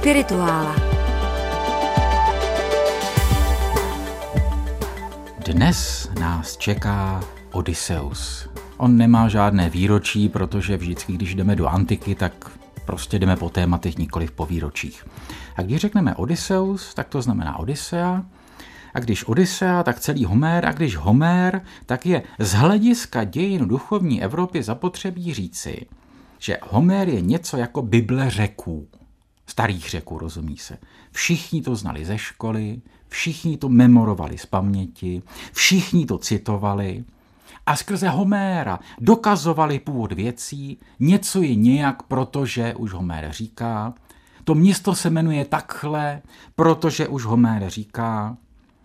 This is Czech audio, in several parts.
Spirituála. Dnes nás čeká Odysseus. On nemá žádné výročí, protože vždycky, když jdeme do antiky, tak prostě jdeme po tématech, nikoli po výročích. A když řekneme Odysseus, tak to znamená Odyssea, a když Odyssea, tak celý Homér, a když Homér, tak je z hlediska dějin duchovní Evropy zapotřebí říci, že Homér je něco jako Bible řeků. Starých řeků, rozumí se. Všichni to znali ze školy, všichni to memorovali z paměti, všichni to citovali a skrze Homéra dokazovali původ věcí, něco je nějak, protože už Homér říká, to město se jmenuje takhle, protože už Homér říká,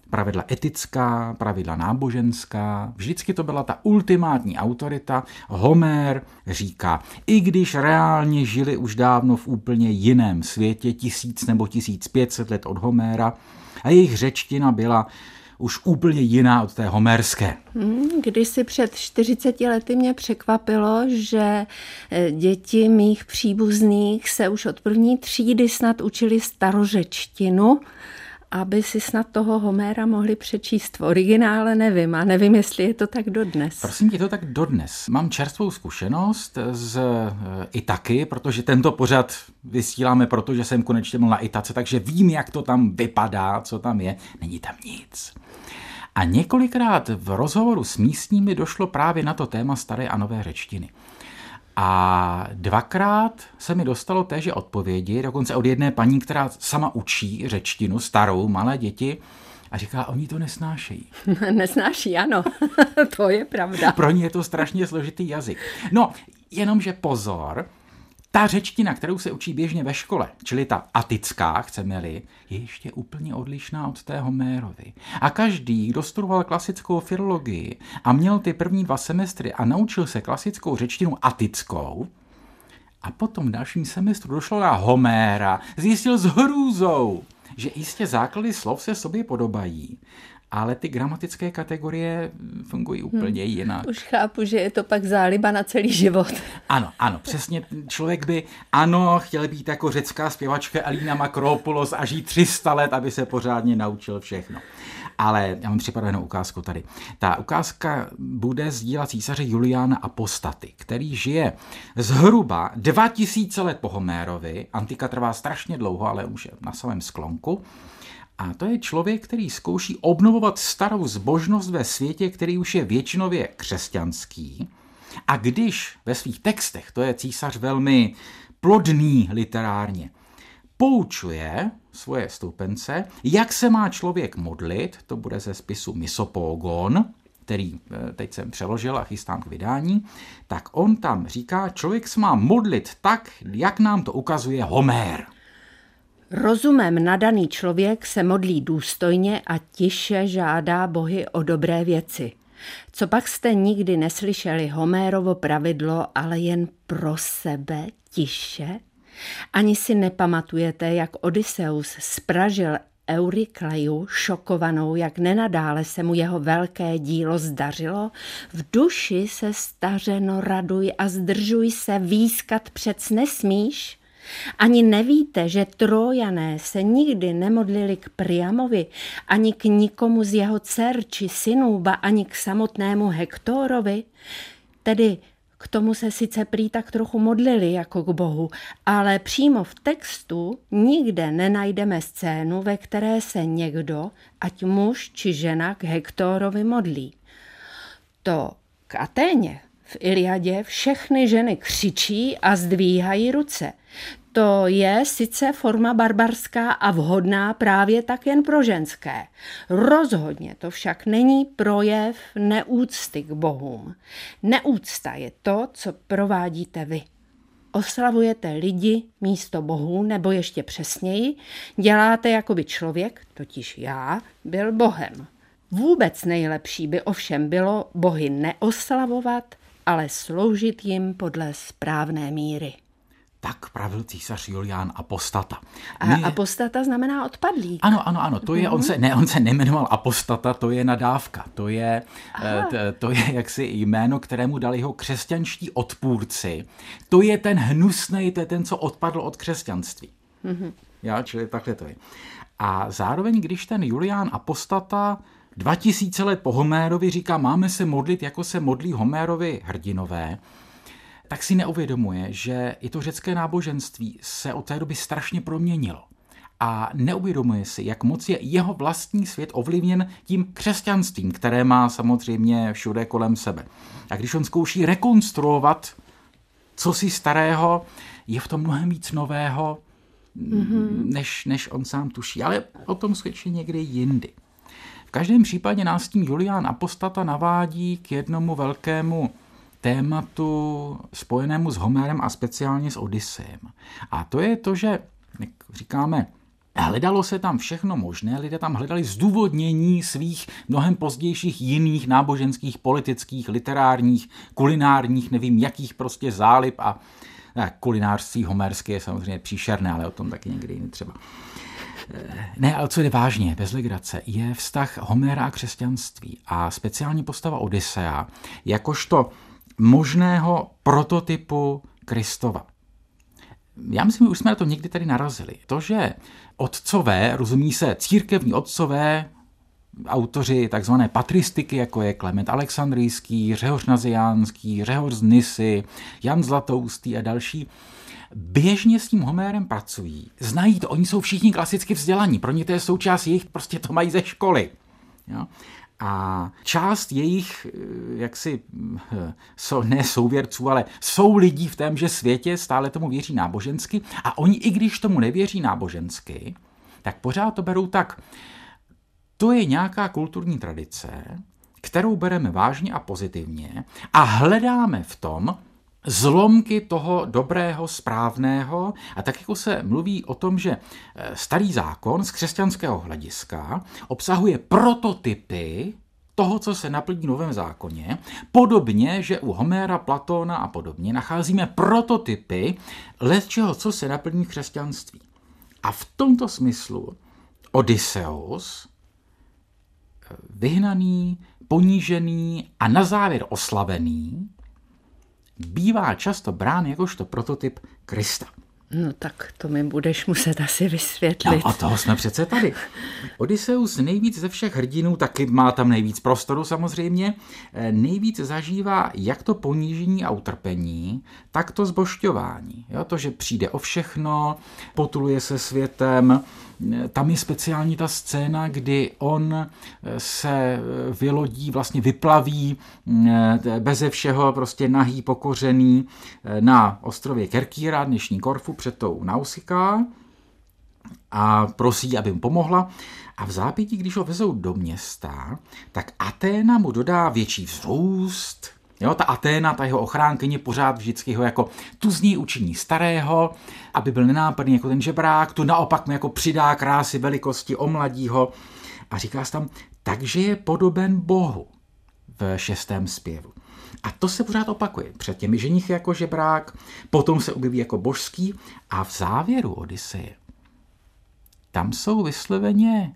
pravidla etická, pravidla náboženská, vždycky to byla ta ultimátní autorita. Homer říká, i když reálně žili už dávno v úplně jiném světě, tisíc nebo tisíc pětset let od Homéra, a jejich řečtina byla už úplně jiná od té homerské. Hmm, když si před 40 lety mě překvapilo, že eh, děti mých příbuzných se už od první třídy snad učili starořečtinu, aby si snad toho Homéra mohli přečíst v originále, nevím. A nevím, jestli je to tak dodnes. Prosím, je to tak dodnes. Mám čerstvou zkušenost z eh, Itaky, protože tento pořad vysíláme, protože jsem konečně byl na Itace, takže vím, jak to tam vypadá, co tam je. Není tam nic. A několikrát v rozhovoru s místními došlo právě na to téma staré a nové řečtiny. A dvakrát se mi dostalo téže odpovědi, dokonce od jedné paní, která sama učí řečtinu, starou, malé děti, a říká, oni to nesnášejí. Nesnáší, ano, to je pravda. Pro ně je to strašně složitý jazyk. No, jenomže pozor, ta řečtina, kterou se učí běžně ve škole, čili ta atická, chceme-li, je ještě úplně odlišná od té Homérovy. A každý, kdo studoval klasickou filologii a měl ty první dva semestry a naučil se klasickou řečtinu atickou, a potom v dalším semestru došlo na Homéra, zjistil s hrůzou, že jistě základy slov se sobě podobají, ale ty gramatické kategorie fungují hmm. úplně hmm. jinak. Už chápu, že je to pak záliba na celý život. Ano, ano, přesně. Člověk by, ano, chtěl být jako řecká zpěvačka Alina Makropoulos a žít 300 let, aby se pořádně naučil všechno. Ale já mám připravenou ukázku tady. Ta ukázka bude z díla císaře Juliána Apostaty, který žije zhruba 2000 let po Homérovi. Antika trvá strašně dlouho, ale už je na samém sklonku. A to je člověk, který zkouší obnovovat starou zbožnost ve světě, který už je většinově křesťanský. A když ve svých textech, to je císař velmi plodný literárně, poučuje svoje stoupence, jak se má člověk modlit, to bude ze spisu Misopogon, který eh, teď jsem přeložil a chystám k vydání, tak on tam říká, člověk se má modlit tak, jak nám to ukazuje Homér. Rozumem nadaný člověk se modlí důstojně a tiše žádá bohy o dobré věci. Co pak jste nikdy neslyšeli Homérovo pravidlo, ale jen pro sebe tiše? Ani si nepamatujete, jak Odysseus spražil Eurykleju, šokovanou, jak nenadále se mu jeho velké dílo zdařilo, v duši se stařeno raduj a zdržuj se výskat přec nesmíš? Ani nevíte, že Trojané se nikdy nemodlili k Priamovi, ani k nikomu z jeho dcer či synů, ba ani k samotnému Hektorovi? Tedy k tomu se sice prý tak trochu modlili jako k Bohu, ale přímo v textu nikde nenajdeme scénu, ve které se někdo, ať muž či žena, k Hektorovi modlí. To k Aténě v Iliadě všechny ženy křičí a zdvíhají ruce. To je sice forma barbarská a vhodná právě tak jen pro ženské. Rozhodně to však není projev neúcty k bohům. Neúcta je to, co provádíte vy. Oslavujete lidi místo bohů, nebo ještě přesněji, děláte, jako by člověk, totiž já, byl bohem. Vůbec nejlepší by ovšem bylo bohy neoslavovat, ale sloužit jim podle správné míry. Tak pravil císař Julián Apostata. A My... apostata znamená odpadlík. Ano, ano, ano, to je, on se, ne, on se nejmenoval apostata, to je nadávka, to je, eh, to je jaksi jméno, kterému dali jeho křesťanští odpůrci. To je ten hnusný, to je ten, co odpadl od křesťanství. Mm-hmm. Já, čili takhle to je. A zároveň, když ten Julián Apostata 2000 let po Homérovi říká, máme se modlit, jako se modlí Homérovi hrdinové, tak si neuvědomuje, že i to řecké náboženství se od té doby strašně proměnilo. A neuvědomuje si, jak moc je jeho vlastní svět ovlivněn tím křesťanstvím, které má samozřejmě všude kolem sebe. A když on zkouší rekonstruovat co si starého, je v tom mnohem víc nového, mm-hmm. než, než on sám tuší. Ale o tom svědčí někdy jindy. V každém případě nás tím Julián Apostata navádí k jednomu velkému tématu spojenému s Homérem a speciálně s Odysejem. A to je to, že, jak říkáme, Hledalo se tam všechno možné, lidé tam hledali zdůvodnění svých mnohem pozdějších jiných náboženských, politických, literárních, kulinárních, nevím jakých prostě zálib a kulinářství homerské je samozřejmě příšerné, ale o tom taky někdy jiný třeba. Eh, ne, ale co je vážně, bez legrace, je vztah Homéra a křesťanství a speciální postava Odysea, jakožto možného prototypu Kristova. Já myslím, že už jsme na to někdy tady narazili. To, že otcové, rozumí se církevní otcové, autoři takzvané patristiky, jako je Klement Alexandrijský, Řehoř Naziánský, Řehoř z Nisy, Jan Zlatoustý a další, běžně s tím Homérem pracují. Znají to, oni jsou všichni klasicky vzdělaní, pro ně to je součást jejich, prostě to mají ze školy. Jo? A část jejich, eh, jaksi, jsou, eh, ne souvěrců, ale jsou lidí v témže světě, stále tomu věří nábožensky. A oni, i když tomu nevěří nábožensky, tak pořád to berou tak, to je nějaká kulturní tradice, kterou bereme vážně a pozitivně a hledáme v tom zlomky toho dobrého, správného a tak jako se mluví o tom, že eh, starý zákon z křesťanského hlediska obsahuje prototypy toho, co se naplní v Novém zákoně, podobně, že u Homéra, Platóna a podobně nacházíme prototypy čeho, co se naplní v křesťanství. A v tomto smyslu Odysseus, eh, vyhnaný, ponížený a na závěr oslavený, bývá často brán jakožto prototyp Krista. No tak to mi budeš muset asi vysvětlit. No a toho jsme přece tady. Odysseus nejvíc ze všech hrdinů, taky má tam nejvíc prostoru samozřejmě, eh, nejvíc zažívá jak to ponížení a utrpení, tak to zbošťování. Jo, to, že přijde o všechno, potuluje se světem, tam je speciální ta scéna, kdy on eh, se vylodí, vlastně vyplaví beze všeho, prostě nahý, pokořený na ostrově Kerkíra, dnešní Korfu, před tou Nausiká a prosí, aby mu pomohla. A v zápětí, když ho vezou do města, tak Aténa mu dodá větší vzrůst, Jo, ta Aténa, ta jeho ochránkyně pořád vždycky ho jako tu z ní učiní starého, aby byl nenápadný jako ten žebrák, tu naopak mu jako přidá krásy velikosti, omladí ho a říká se tam, takže je podoben Bohu v šestém zpěvu. A to se pořád opakuje. Před těmi ženichy jako žebrák, potom se objeví jako božský a v závěru Odyseje tam jsou vysloveně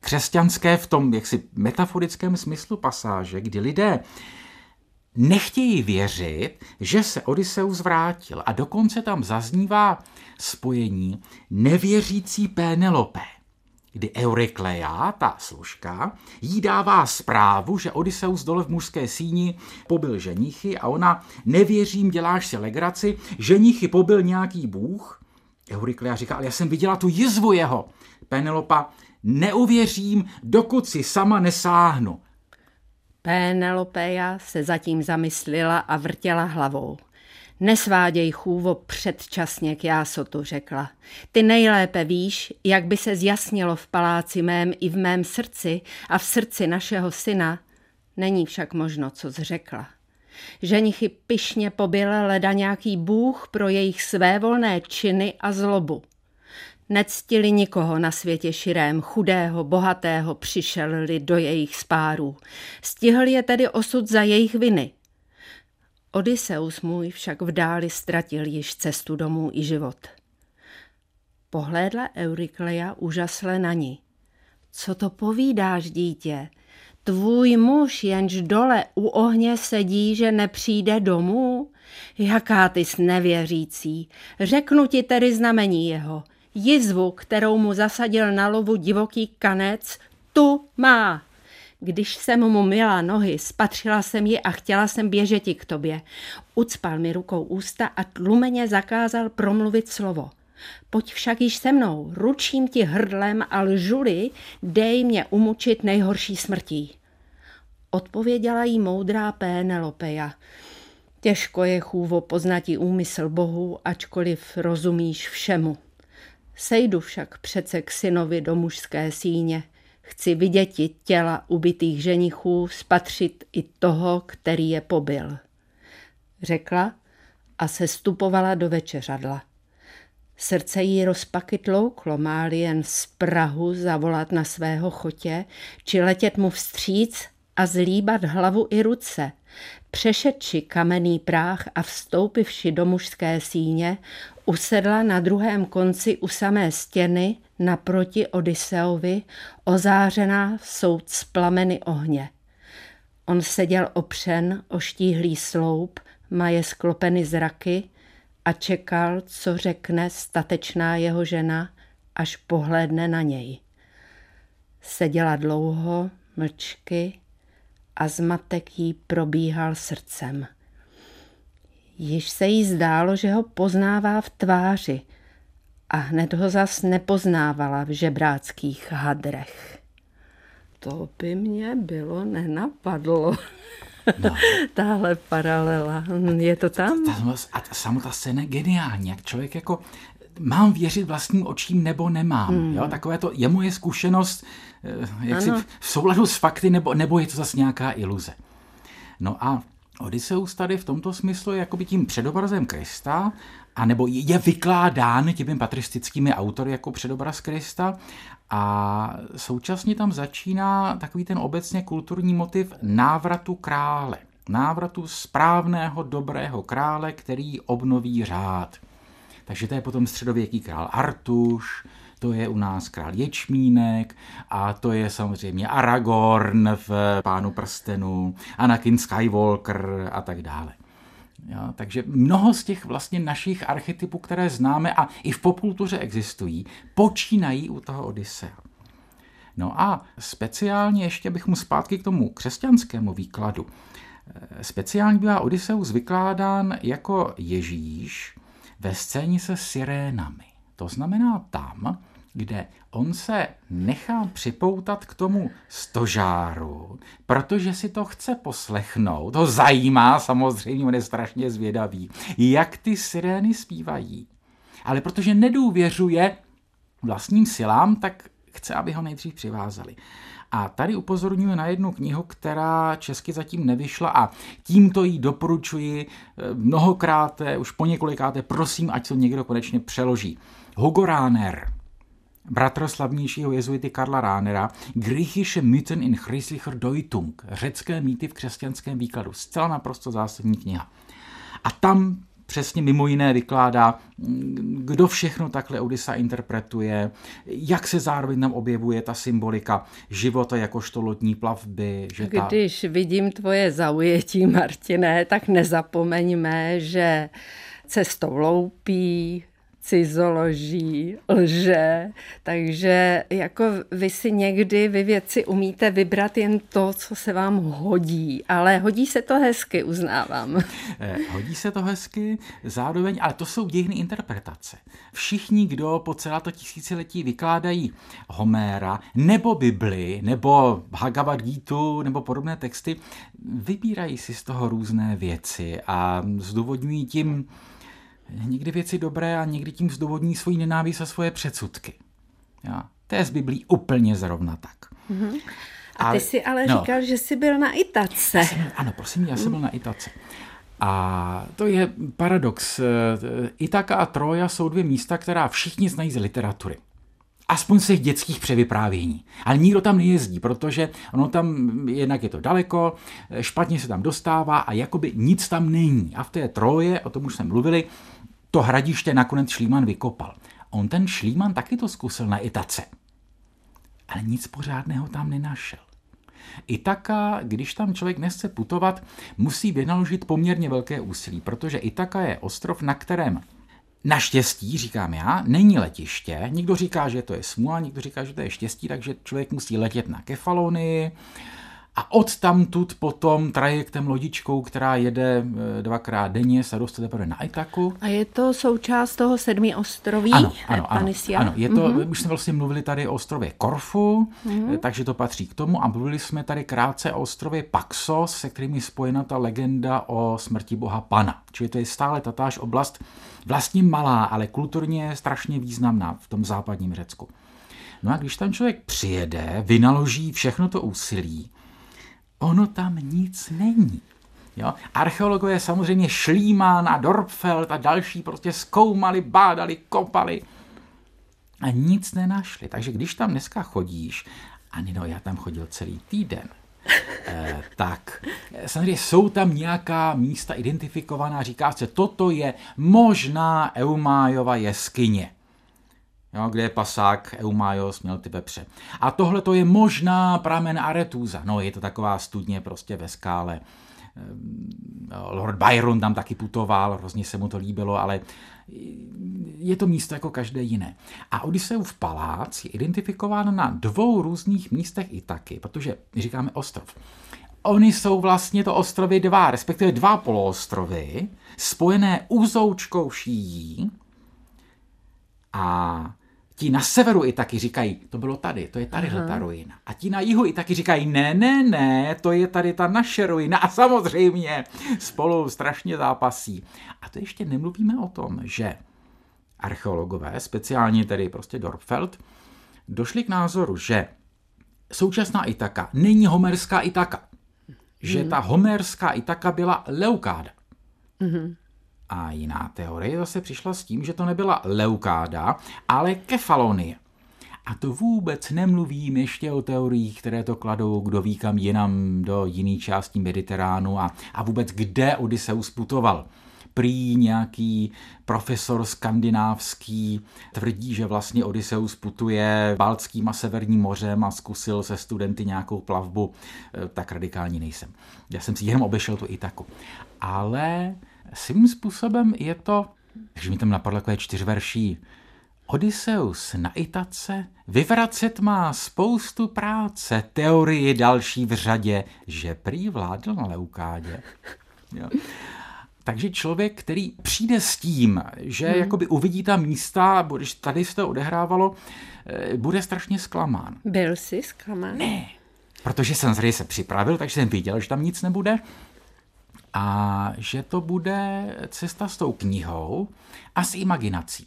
křesťanské v tom jaksi metaforickém smyslu pasáže, kdy lidé nechtějí věřit, že se Odysseus vrátil a dokonce tam zaznívá spojení nevěřící Pénelope kdy Eurykleia, ta služka, jí dává zprávu, že Odysseus dole v mužské síni pobil ženichy a ona, nevěřím, děláš si legraci, ženichy pobil nějaký bůh. Eurykleia říká, ale já jsem viděla tu jizvu jeho. Penelopa, neuvěřím, dokud si sama nesáhnu. Penelopeja se zatím zamyslela a vrtěla hlavou. Nesváděj chůvo předčasně k jásotu, řekla. Ty nejlépe víš, jak by se zjasnilo v paláci mém i v mém srdci a v srdci našeho syna. Není však možno, co zřekla. Ženichy pyšně pobyl leda nějaký bůh pro jejich svévolné činy a zlobu. Nectili nikoho na světě širém, chudého, bohatého, přišel-li do jejich spárů. Stihl je tedy osud za jejich viny – Odysseus můj však v dáli ztratil již cestu domů i život. Pohlédla Eurykleja úžasle na ní. Co to povídáš, dítě? Tvůj muž jenž dole u ohně sedí, že nepřijde domů? Jaká ty nevěřící? Řeknu ti tedy znamení jeho. Jizvu, kterou mu zasadil na lovu divoký kanec, tu má. Když jsem mu měla nohy, spatřila jsem ji a chtěla jsem běžet k tobě. Ucpal mi rukou ústa a tlumeně zakázal promluvit slovo. Pojď však již se mnou, ručím ti hrdlem a lžuli, dej mě umučit nejhorší smrtí. Odpověděla jí moudrá Pénelopeja. Těžko je chůvo poznatí úmysl Bohu, ačkoliv rozumíš všemu. Sejdu však přece k synovi do mužské síně. Chci vidět těla ubitých ženichů, spatřit i toho, který je pobil. Řekla a se stupovala do večeřadla. Srdce jí rozpaky tlouklo, máli jen z Prahu zavolat na svého chotě, či letět mu vstříc a zlíbat hlavu i ruce. Přešedči kamenný práh a vstoupivši do mužské síně, usedla na druhém konci u samé stěny naproti Odiseovi, ozářená v soud z plameny ohně. On seděl opřen, oštíhlý sloup, maje sklopeny zraky a čekal, co řekne statečná jeho žena, až pohlédne na něj. Seděla dlouho, mlčky, a zmatek jí probíhal srdcem. Již se jí zdálo, že ho poznává v tváři a hned ho zas nepoznávala v žebráckých hadrech. To by mě bylo nenapadlo. No. Tahle paralela. Je to tam? A samotná scéna je geniální, jak člověk jako mám věřit vlastním očím nebo nemám. Hmm. Jo, takové to je moje zkušenost eh, jak si v souladu s fakty, nebo, nebo je to zase nějaká iluze. No a Odysseus tady v tomto smyslu je jakoby tím předobrazem Krista, a nebo je vykládán těmi patristickými autory jako předobraz Krista a současně tam začíná takový ten obecně kulturní motiv návratu krále. Návratu správného, dobrého krále, který obnoví řád. Takže to je potom středověký král Artuš, to je u nás král Ječmínek a to je samozřejmě Aragorn v Pánu prstenu, Anakin Skywalker a tak dále. Jo, takže mnoho z těch vlastně našich archetypů, které známe a i v popkultuře existují, počínají u toho Odisea. No a speciálně ještě bych mu zpátky k tomu křesťanskému výkladu. Speciálně byla Odysseus vykládán jako Ježíš, ve scéně se sirénami. To znamená tam, kde on se nechá připoutat k tomu stožáru, protože si to chce poslechnout. To zajímá samozřejmě, on je strašně zvědavý, jak ty sirény zpívají. Ale protože nedůvěřuje vlastním silám, tak chce, aby ho nejdřív přivázali. A tady upozorňuji na jednu knihu, která česky zatím nevyšla a tímto ji doporučuji eh, mnohokrát, už po několikáté, prosím, ať to někdo konečně přeloží. Hugo Ráner, bratr slavnějšího jezuity Karla Ránera, Griechische Mythen in christlicher Deutung, řecké mýty v křesťanském výkladu. Zcela naprosto zásadní kniha. A tam přesně mimo jiné vykládá, kdo všechno takhle Odysa interpretuje, jak se zároveň tam objevuje ta symbolika života jakožto lodní plavby. Že ta... Když vidím tvoje zaujetí, Martine, tak nezapomeňme, že cestou loupí, cizoloží, lže, takže jako vy si někdy vy věci umíte vybrat jen to, co se vám hodí, ale hodí se to hezky, uznávám. Eh, hodí se to hezky, zároveň, ale to jsou dějiny interpretace. Všichni, kdo po celá to tisíciletí vykládají Homéra, nebo Bibli, nebo Bhagavad Gita, nebo podobné texty, vybírají si z toho různé věci a zdůvodňují tím někdy věci dobré a někdy tím zdůvodní svoji nenávist a svoje předsudky. Já. To je z Biblí úplně zrovna tak. Mm-hmm. A ty ale, jsi ale no, říkal, že jsi byl na Itace. Jsem, ano, prosím, já jsem byl na Itace. A to je paradox. Itaka a Troja jsou dvě místa, která všichni znají z literatury. Aspoň z těch dětských převyprávění. Ale nikdo tam nejezdí, protože ono tam, jednak je to daleko, špatně se tam dostává a jakoby nic tam není. A v té Troje, o tom už jsme mluvili, to hradiště nakonec Šlíman vykopal. On ten Šlíman taky to zkusil na Itace. Ale nic pořádného tam nenašel. Itaka, když tam člověk nechce putovat, musí vynaložit poměrně velké úsilí, protože Itaka je ostrov, na kterém Naštěstí, říkám já, není letiště. Někdo říká, že to je smůla, někdo říká, že to je štěstí, takže člověk musí letět na Kefalonii, a od tamtud potom trajektem lodičkou, která jede eh, dvakrát denně, se dostane teprve na Itaku. A je to součást toho sedmi ostroví? Ano, ano, ano, ano. Je to, mm-hmm. už jsme vlastně mluvili tady o ostrově Korfu, mm-hmm. takže to patří k tomu a mluvili jsme tady krátce o ostrově Paxos, se kterými je spojena ta legenda o smrti boha Pana. Čili to je stále tatáž oblast, vlastně malá, ale kulturně strašně významná v tom západním Řecku. No a když tam člověk přijede, vynaloží všechno to úsilí, ono tam nic není. Jo? Archeologové samozřejmě Schliemann a Dorpfeld a další prostě zkoumali, bádali, kopali a nic nenašli. Takže když tam dneska chodíš, a no, já tam chodil celý týden, eh, tak eh, samozřejmě jsou tam nějaká místa identifikovaná, říká se, toto je možná Eumájova jeskyně jo, kde je pasák Eumaios, měl ty vepře. A tohle to je možná pramen Aretuza. No, je to taková studně prostě ve skále. Ehm, Lord Byron tam taky putoval, hrozně se mu to líbilo, ale je to místo jako každé jiné. A Odysseův palác je identifikován na dvou různých místech i taky, protože říkáme ostrov. Oni jsou vlastně to ostrovy dva, respektive dva poloostrovy, spojené úzoučkou šíjí a ti na severu i taky říkají, to bylo tady, to je tady ta ruina. A ti na jihu i taky říkají, ne, ne, ne, to je tady ta naše ruina. A samozřejmě spolu strašně zápasí. A to ještě nemluvíme o tom, že archeologové, speciálně tedy prostě Dorfeld, došli k názoru, že současná Itaka není homerská Itaka. Že hmm. ta homerská Itaka byla Leukáda. Hmm. A jiná teorie zase přišla s tím, že to nebyla leukáda, ale kefalonie. A to vůbec nemluvím ještě o teoriích, které to kladou, kdo ví kam jinam do jiné části Mediteránu a, a vůbec kde Odysseus putoval. Prý nějaký profesor skandinávský tvrdí, že vlastně Odysseus putuje Baltským a Severním mořem a zkusil se studenty nějakou plavbu. E, tak radikální nejsem. Já jsem si jenom obešel tu Itaku. Ale svým způsobem je to, že mi tam napadlo takové čtyřverší, Odysseus na Itace vyvracet má spoustu práce, teorie další v řadě, že prý vládl na Leukádě. Jo. Takže člověk, který přijde s tím, že hmm. jakoby uvidí ta místa, když tady se to odehrávalo, eh, bude strašně zklamán. Byl jsi zklamán? Ne, protože jsem se připravil, takže jsem viděl, že tam nic nebude a že to bude cesta s tou knihou a s imaginací.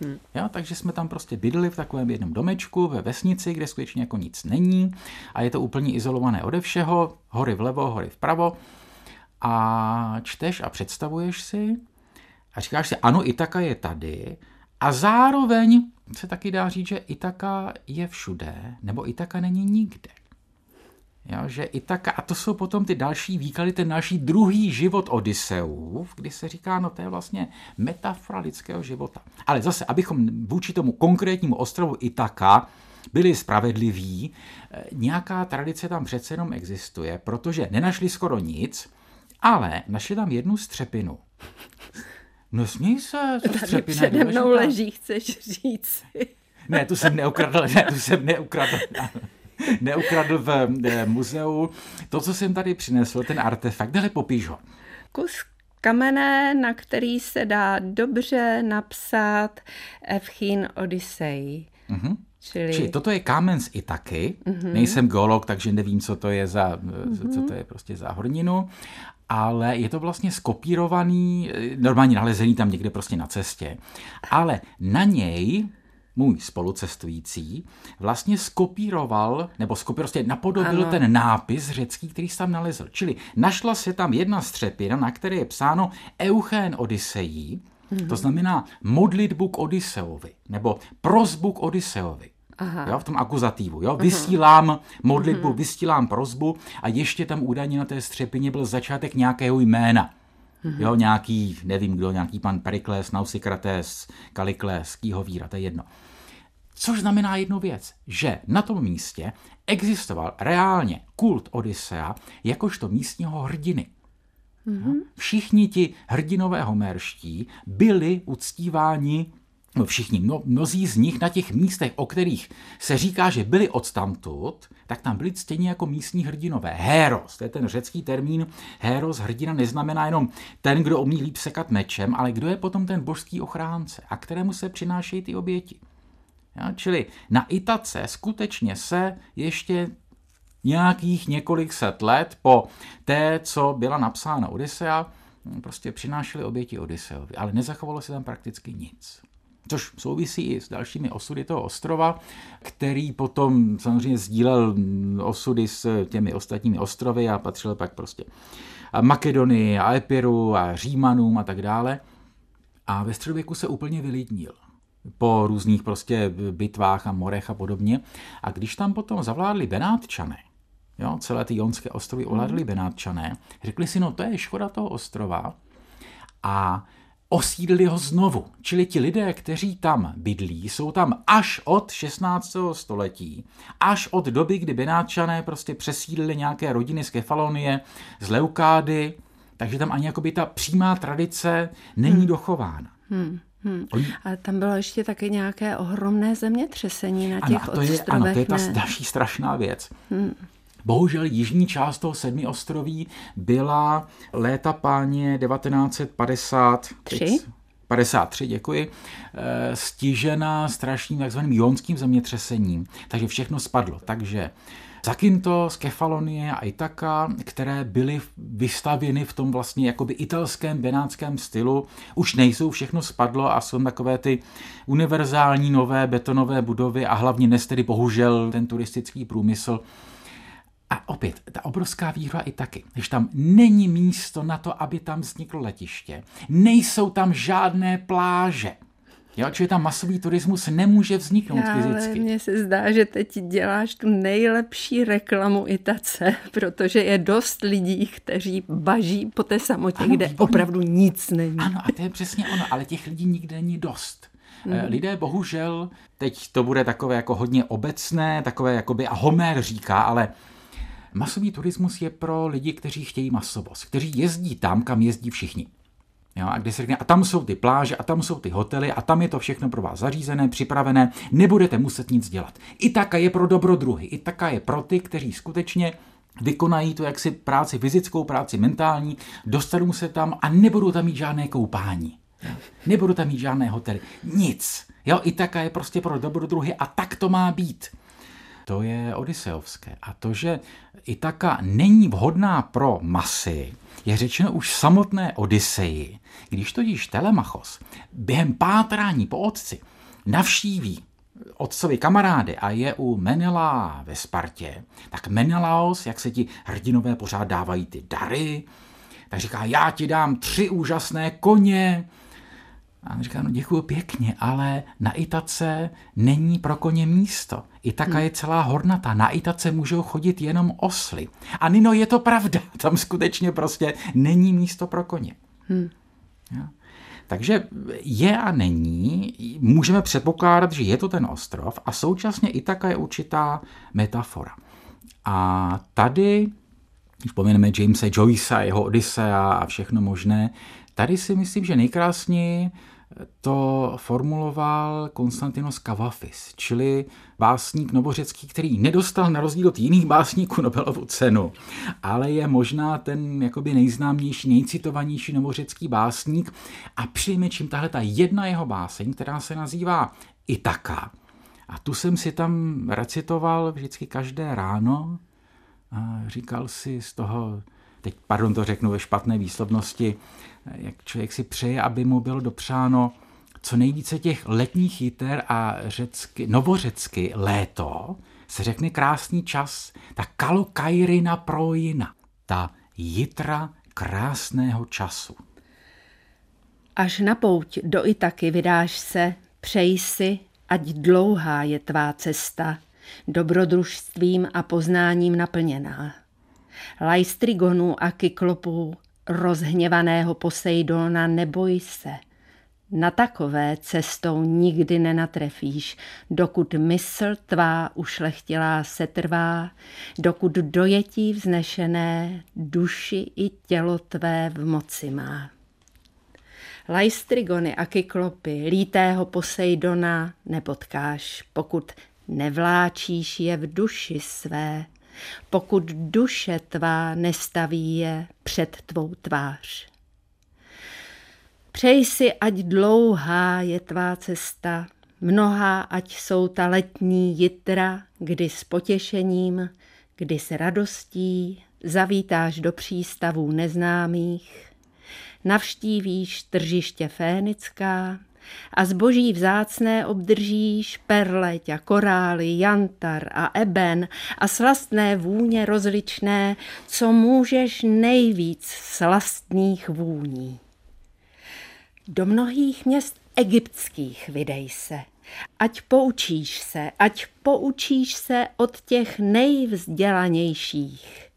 Hmm. Jo, takže jsme tam prostě bydli v takovém jednom domečku ve vesnici, kde skutečně jako nic není a je to úplně izolované ode všeho, hory vlevo, hory vpravo a čteš a představuješ si a říkáš si, ano, Itaka je tady a zároveň se taky dá říct, že Itaka je všude, nebo Itaka není nikde. Jo, že i tak, a to jsou potom ty další výklady, ten další druhý život Odysseův, kdy se říká, no to je vlastně metafora lidského života. Ale zase, abychom vůči tomu konkrétnímu ostrovu Itaka byli spravedliví, eh, nějaká tradice tam přece jenom existuje, protože nenašli skoro nic, ale našli tam jednu střepinu. No směj se, co Tady přede mnou leží, chceš říct. Ne, tu jsem neukradl, ne, tu jsem neukradl neukradl v eh, muzeu. To, co jsem tady přinesl, ten artefakt, ale popíš ho. Kus kamene, na který se dá dobře napsat Evchín Odyssey. Mm-hmm. Čili... Čili toto je kámen z Itaky. Mm-hmm. Nejsem geolog, takže nevím, co to je za, mm-hmm. co to je prostě za horninu, ale je to vlastně skopírovaný, eh, normálně nalezený tam někde prostě na cestě. Ale na něj můj spolucestující vlastně skopíroval, nebo skopíroval, prostě napodobil ano. ten nápis řecký, který jsem tam nalezl. Čili našla se tam jedna střepina, na které je psáno Euchén Odyssejí, mm-hmm. to znamená modlitbu k Odysseovi, nebo prozbu k Odysseovi. Aha. Jo, v tom akuzativu. Jo? Vysílám modlitbu, mm-hmm. vysílám prozbu a ještě tam údajně na té střepině byl začátek nějakého jména. Mm-hmm. Jo, nějaký, nevím kdo, nějaký pan Perikles, Nausikrates, Kalikles, Kýhovíra, to je jedno. Což znamená jednu věc, že na tom místě existoval reálně kult Odysea jakožto místního hrdiny. Mm-hmm. Všichni ti hrdinové homérští byli uctíváni všichni, no, mnozí z nich na těch místech, o kterých se říká, že byli odstamtud, tak tam byli stejně jako místní hrdinové. Héros, to je ten řecký termín. Héros, hrdina, neznamená jenom ten, kdo umí líp sekat mečem, ale kdo je potom ten božský ochránce a kterému se přinášejí ty oběti. Ja, čili na Itace skutečně se ještě nějakých několik set let po té, co byla napsána Odisea, prostě přinášeli oběti Odiseovi, ale nezachovalo se tam prakticky nic. Což souvisí i s dalšími osudy toho ostrova, který potom samozřejmě sdílel osudy s těmi ostatními ostrovy a patřil pak prostě a Makedonii a Epiru a Římanům a tak dále. A ve středověku se úplně vylidnil po různých prostě bitvách a morech a podobně. A když tam potom zavládli Benátčané, jo, celé ty jonské ostrovy ovládli Benátčané, řekli si, no to je škoda toho ostrova a osídlili ho znovu. Čili ti lidé, kteří tam bydlí, jsou tam až od 16. století, až od doby, kdy Benátčané prostě přesídlili nějaké rodiny z Kefalonie, z Leukády, takže tam ani jakoby ta přímá tradice není hmm. dochována. Hmm. Hmm. A tam bylo ještě taky nějaké ohromné zemětřesení na těch ano, to je, Ano, to je ta další strašná věc. Hmm. Bohužel jižní část toho sedmi ostroví byla léta páně 1953. 53, děkuji, eh, stižena strašným takzvaným jonským zemětřesením. Takže všechno spadlo. Takže Zakinto, Kefalonie a Itaka, které byly vystavěny v tom vlastně jakoby italském benátském stylu, už nejsou, všechno spadlo a jsou takové ty univerzální nové betonové budovy a hlavně dnes tedy bohužel ten turistický průmysl a opět, ta obrovská výhra i taky, když tam není místo na to, aby tam vzniklo letiště, nejsou tam žádné pláže, Jo, čili tam masový turismus nemůže vzniknout Já, fyzicky. Ale mně se zdá, že teď děláš tu nejlepší reklamu Itace, protože je dost lidí, kteří baží po té samotě, ano, kde výborný. opravdu nic není. Ano, a to je přesně ono, ale těch lidí nikde není dost. Hmm. Lidé bohužel, teď to bude takové jako hodně obecné, takové jakoby, a Homer říká, ale masový turismus je pro lidi, kteří chtějí masovost, kteří jezdí tam, kam jezdí všichni. Jo, a kde se řekne, a tam jsou ty pláže, a tam jsou ty hotely, a tam je to všechno pro vás zařízené, připravené, nebudete muset nic dělat. I taka je pro dobrodruhy, i taka je pro ty, kteří skutečně vykonají tu jaksi práci fyzickou, práci mentální, dostanou se tam a nebudou tam mít žádné koupání. Nebudou tam mít žádné hotely. Nic. Jo, i taka je prostě pro dobrodruhy a tak to má být. To je Odiseovské. A to, že Itaka není vhodná pro masy, je řečeno už v samotné Odiseji, když totiž Telemachos během pátrání po otci navštíví otcovi kamarády a je u Menela ve Spartě, tak Menelaos, jak se ti hrdinové pořád dávají ty dary, tak říká, já ti dám tři úžasné koně, a on říká, no děkuji pěkně, ale na Itace není pro koně místo. Itaka hmm. je celá hornatá, na Itace můžou chodit jenom osly. A Nino, je to pravda, tam skutečně prostě není místo pro koně. Hmm. Ja. Takže je a není, můžeme předpokládat, že je to ten ostrov a současně Itaka je určitá metafora. A tady, když pomeneme Jamesa Joycea, jeho Odyssea a všechno možné, tady si myslím, že nejkrásněji to formuloval Konstantinos Kavafis, čili básník novořecký, který nedostal na rozdíl od jiných básníků Nobelovu cenu, ale je možná ten jakoby nejznámější, nejcitovanější novořecký básník a čím tahle ta jedna jeho báseň, která se nazývá Itaka. A tu jsem si tam recitoval vždycky každé ráno a říkal si z toho, teď pardon to řeknu ve špatné výslovnosti, jak člověk si přeje, aby mu bylo dopřáno co nejvíce těch letních jiter a řecky, novořecky léto se řekne krásný čas, ta kalokajrina projina, ta jitra krásného času. Až na pouť do Itaky vydáš se, přej si, ať dlouhá je tvá cesta, dobrodružstvím a poznáním naplněná. Lajstrigonu a kyklopů rozhněvaného Poseidona neboj se. Na takové cestou nikdy nenatrefíš, dokud mysl tvá ušlechtilá se trvá, dokud dojetí vznešené duši i tělo tvé v moci má. Lajstrigony a kyklopy, lítého Poseidona nepotkáš, pokud nevláčíš je v duši své, pokud duše tvá nestaví je před tvou tvář. Přej si, ať dlouhá je tvá cesta, mnohá, ať jsou ta letní jitra, kdy s potěšením, kdy s radostí zavítáš do přístavů neznámých, navštívíš tržiště fénická a zboží vzácné obdržíš perleť a korály, jantar a eben a slastné vůně rozličné, co můžeš nejvíc slastných vůní. Do mnohých měst egyptských vydej se, ať poučíš se, ať poučíš se od těch nejvzdělanějších.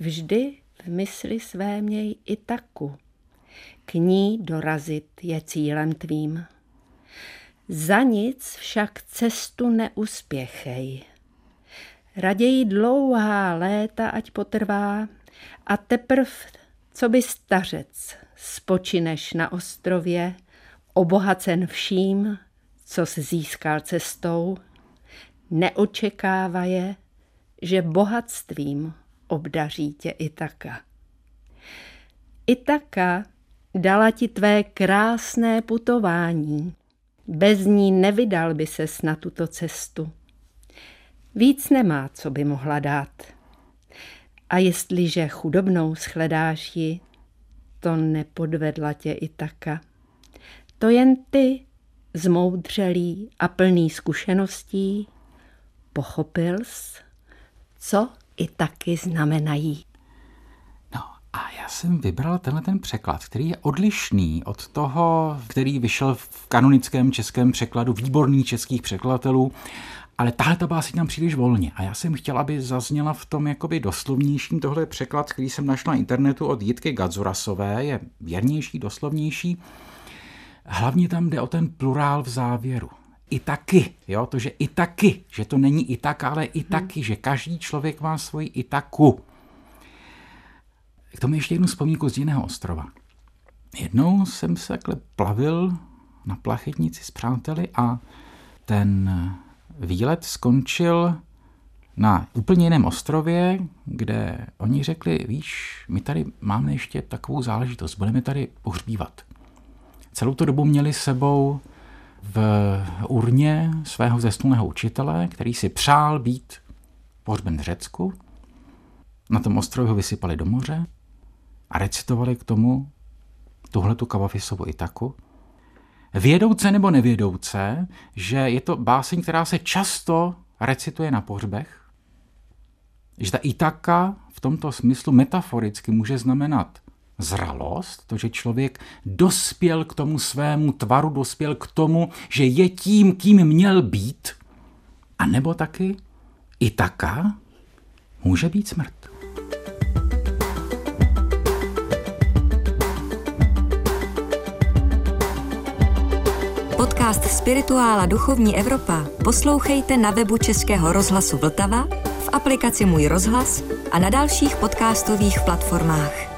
Vždy v mysli své měj i taku. K ní dorazit je cílem tvým. Za nic však cestu neuspěchej. Raději dlouhá léta ať potrvá a teprv, co by stařec, spočineš na ostrově, obohacen vším, co se získal cestou, neočekávaje, že bohatstvím obdaří tě Itaka. Itaka dala ti tvé krásné putování. Bez ní nevydal by ses na tuto cestu. Víc nemá, co by mohla dát. A jestliže chudobnou shledáš ji, to nepodvedla tě Itaka. To jen ty, zmoudřelý a plný zkušeností, pochopil jsi, co i taky znamenají. Jsem vybral tenhle ten překlad, který je odlišný od toho, který vyšel v kanonickém českém překladu výborných českých překladatelů, ale tahle ta básně tam příliš volně. A já jsem chtěl, aby zazněla v tom jakoby doslovnějším. Tohle překlad, který jsem našla na internetu od Jitky Gadzurasové, je věrnější, doslovnější. Hlavně tam jde o ten plurál v závěru i taky, jo, to, že i taky, že to není i tak, ale i taky, hmm. že každý člověk má svoji i taku. K tomu ještě jednu vzpomínku z jiného ostrova. Jednou jsem se takhle plavil na plachetnici s přáteli a ten výlet skončil na úplně jiném ostrově, kde oni řekli, víš, my tady máme ještě takovou záležitost, budeme tady pohřbívat. Celou tu dobu měli sebou v urně svého zesnulého učitele, který si přál být pohřben v Řecku. Na tom ostrově ho vysypali do moře a recitovali k tomu tuhle tu Kavafisovu Itaku. Vědouce nebo nevědouce, že je to báseň, která se často recituje na pohřbech, že ta Itaka v tomto smyslu metaforicky může znamenat zralost, to, že člověk dospěl k tomu svému tvaru, dospěl k tomu, že je tím, kým měl být, a nebo taky i taká může být smrt. Podcast Spirituála Duchovní Evropa poslouchejte na webu Českého rozhlasu Vltava, v aplikaci Můj rozhlas a na dalších podcastových platformách.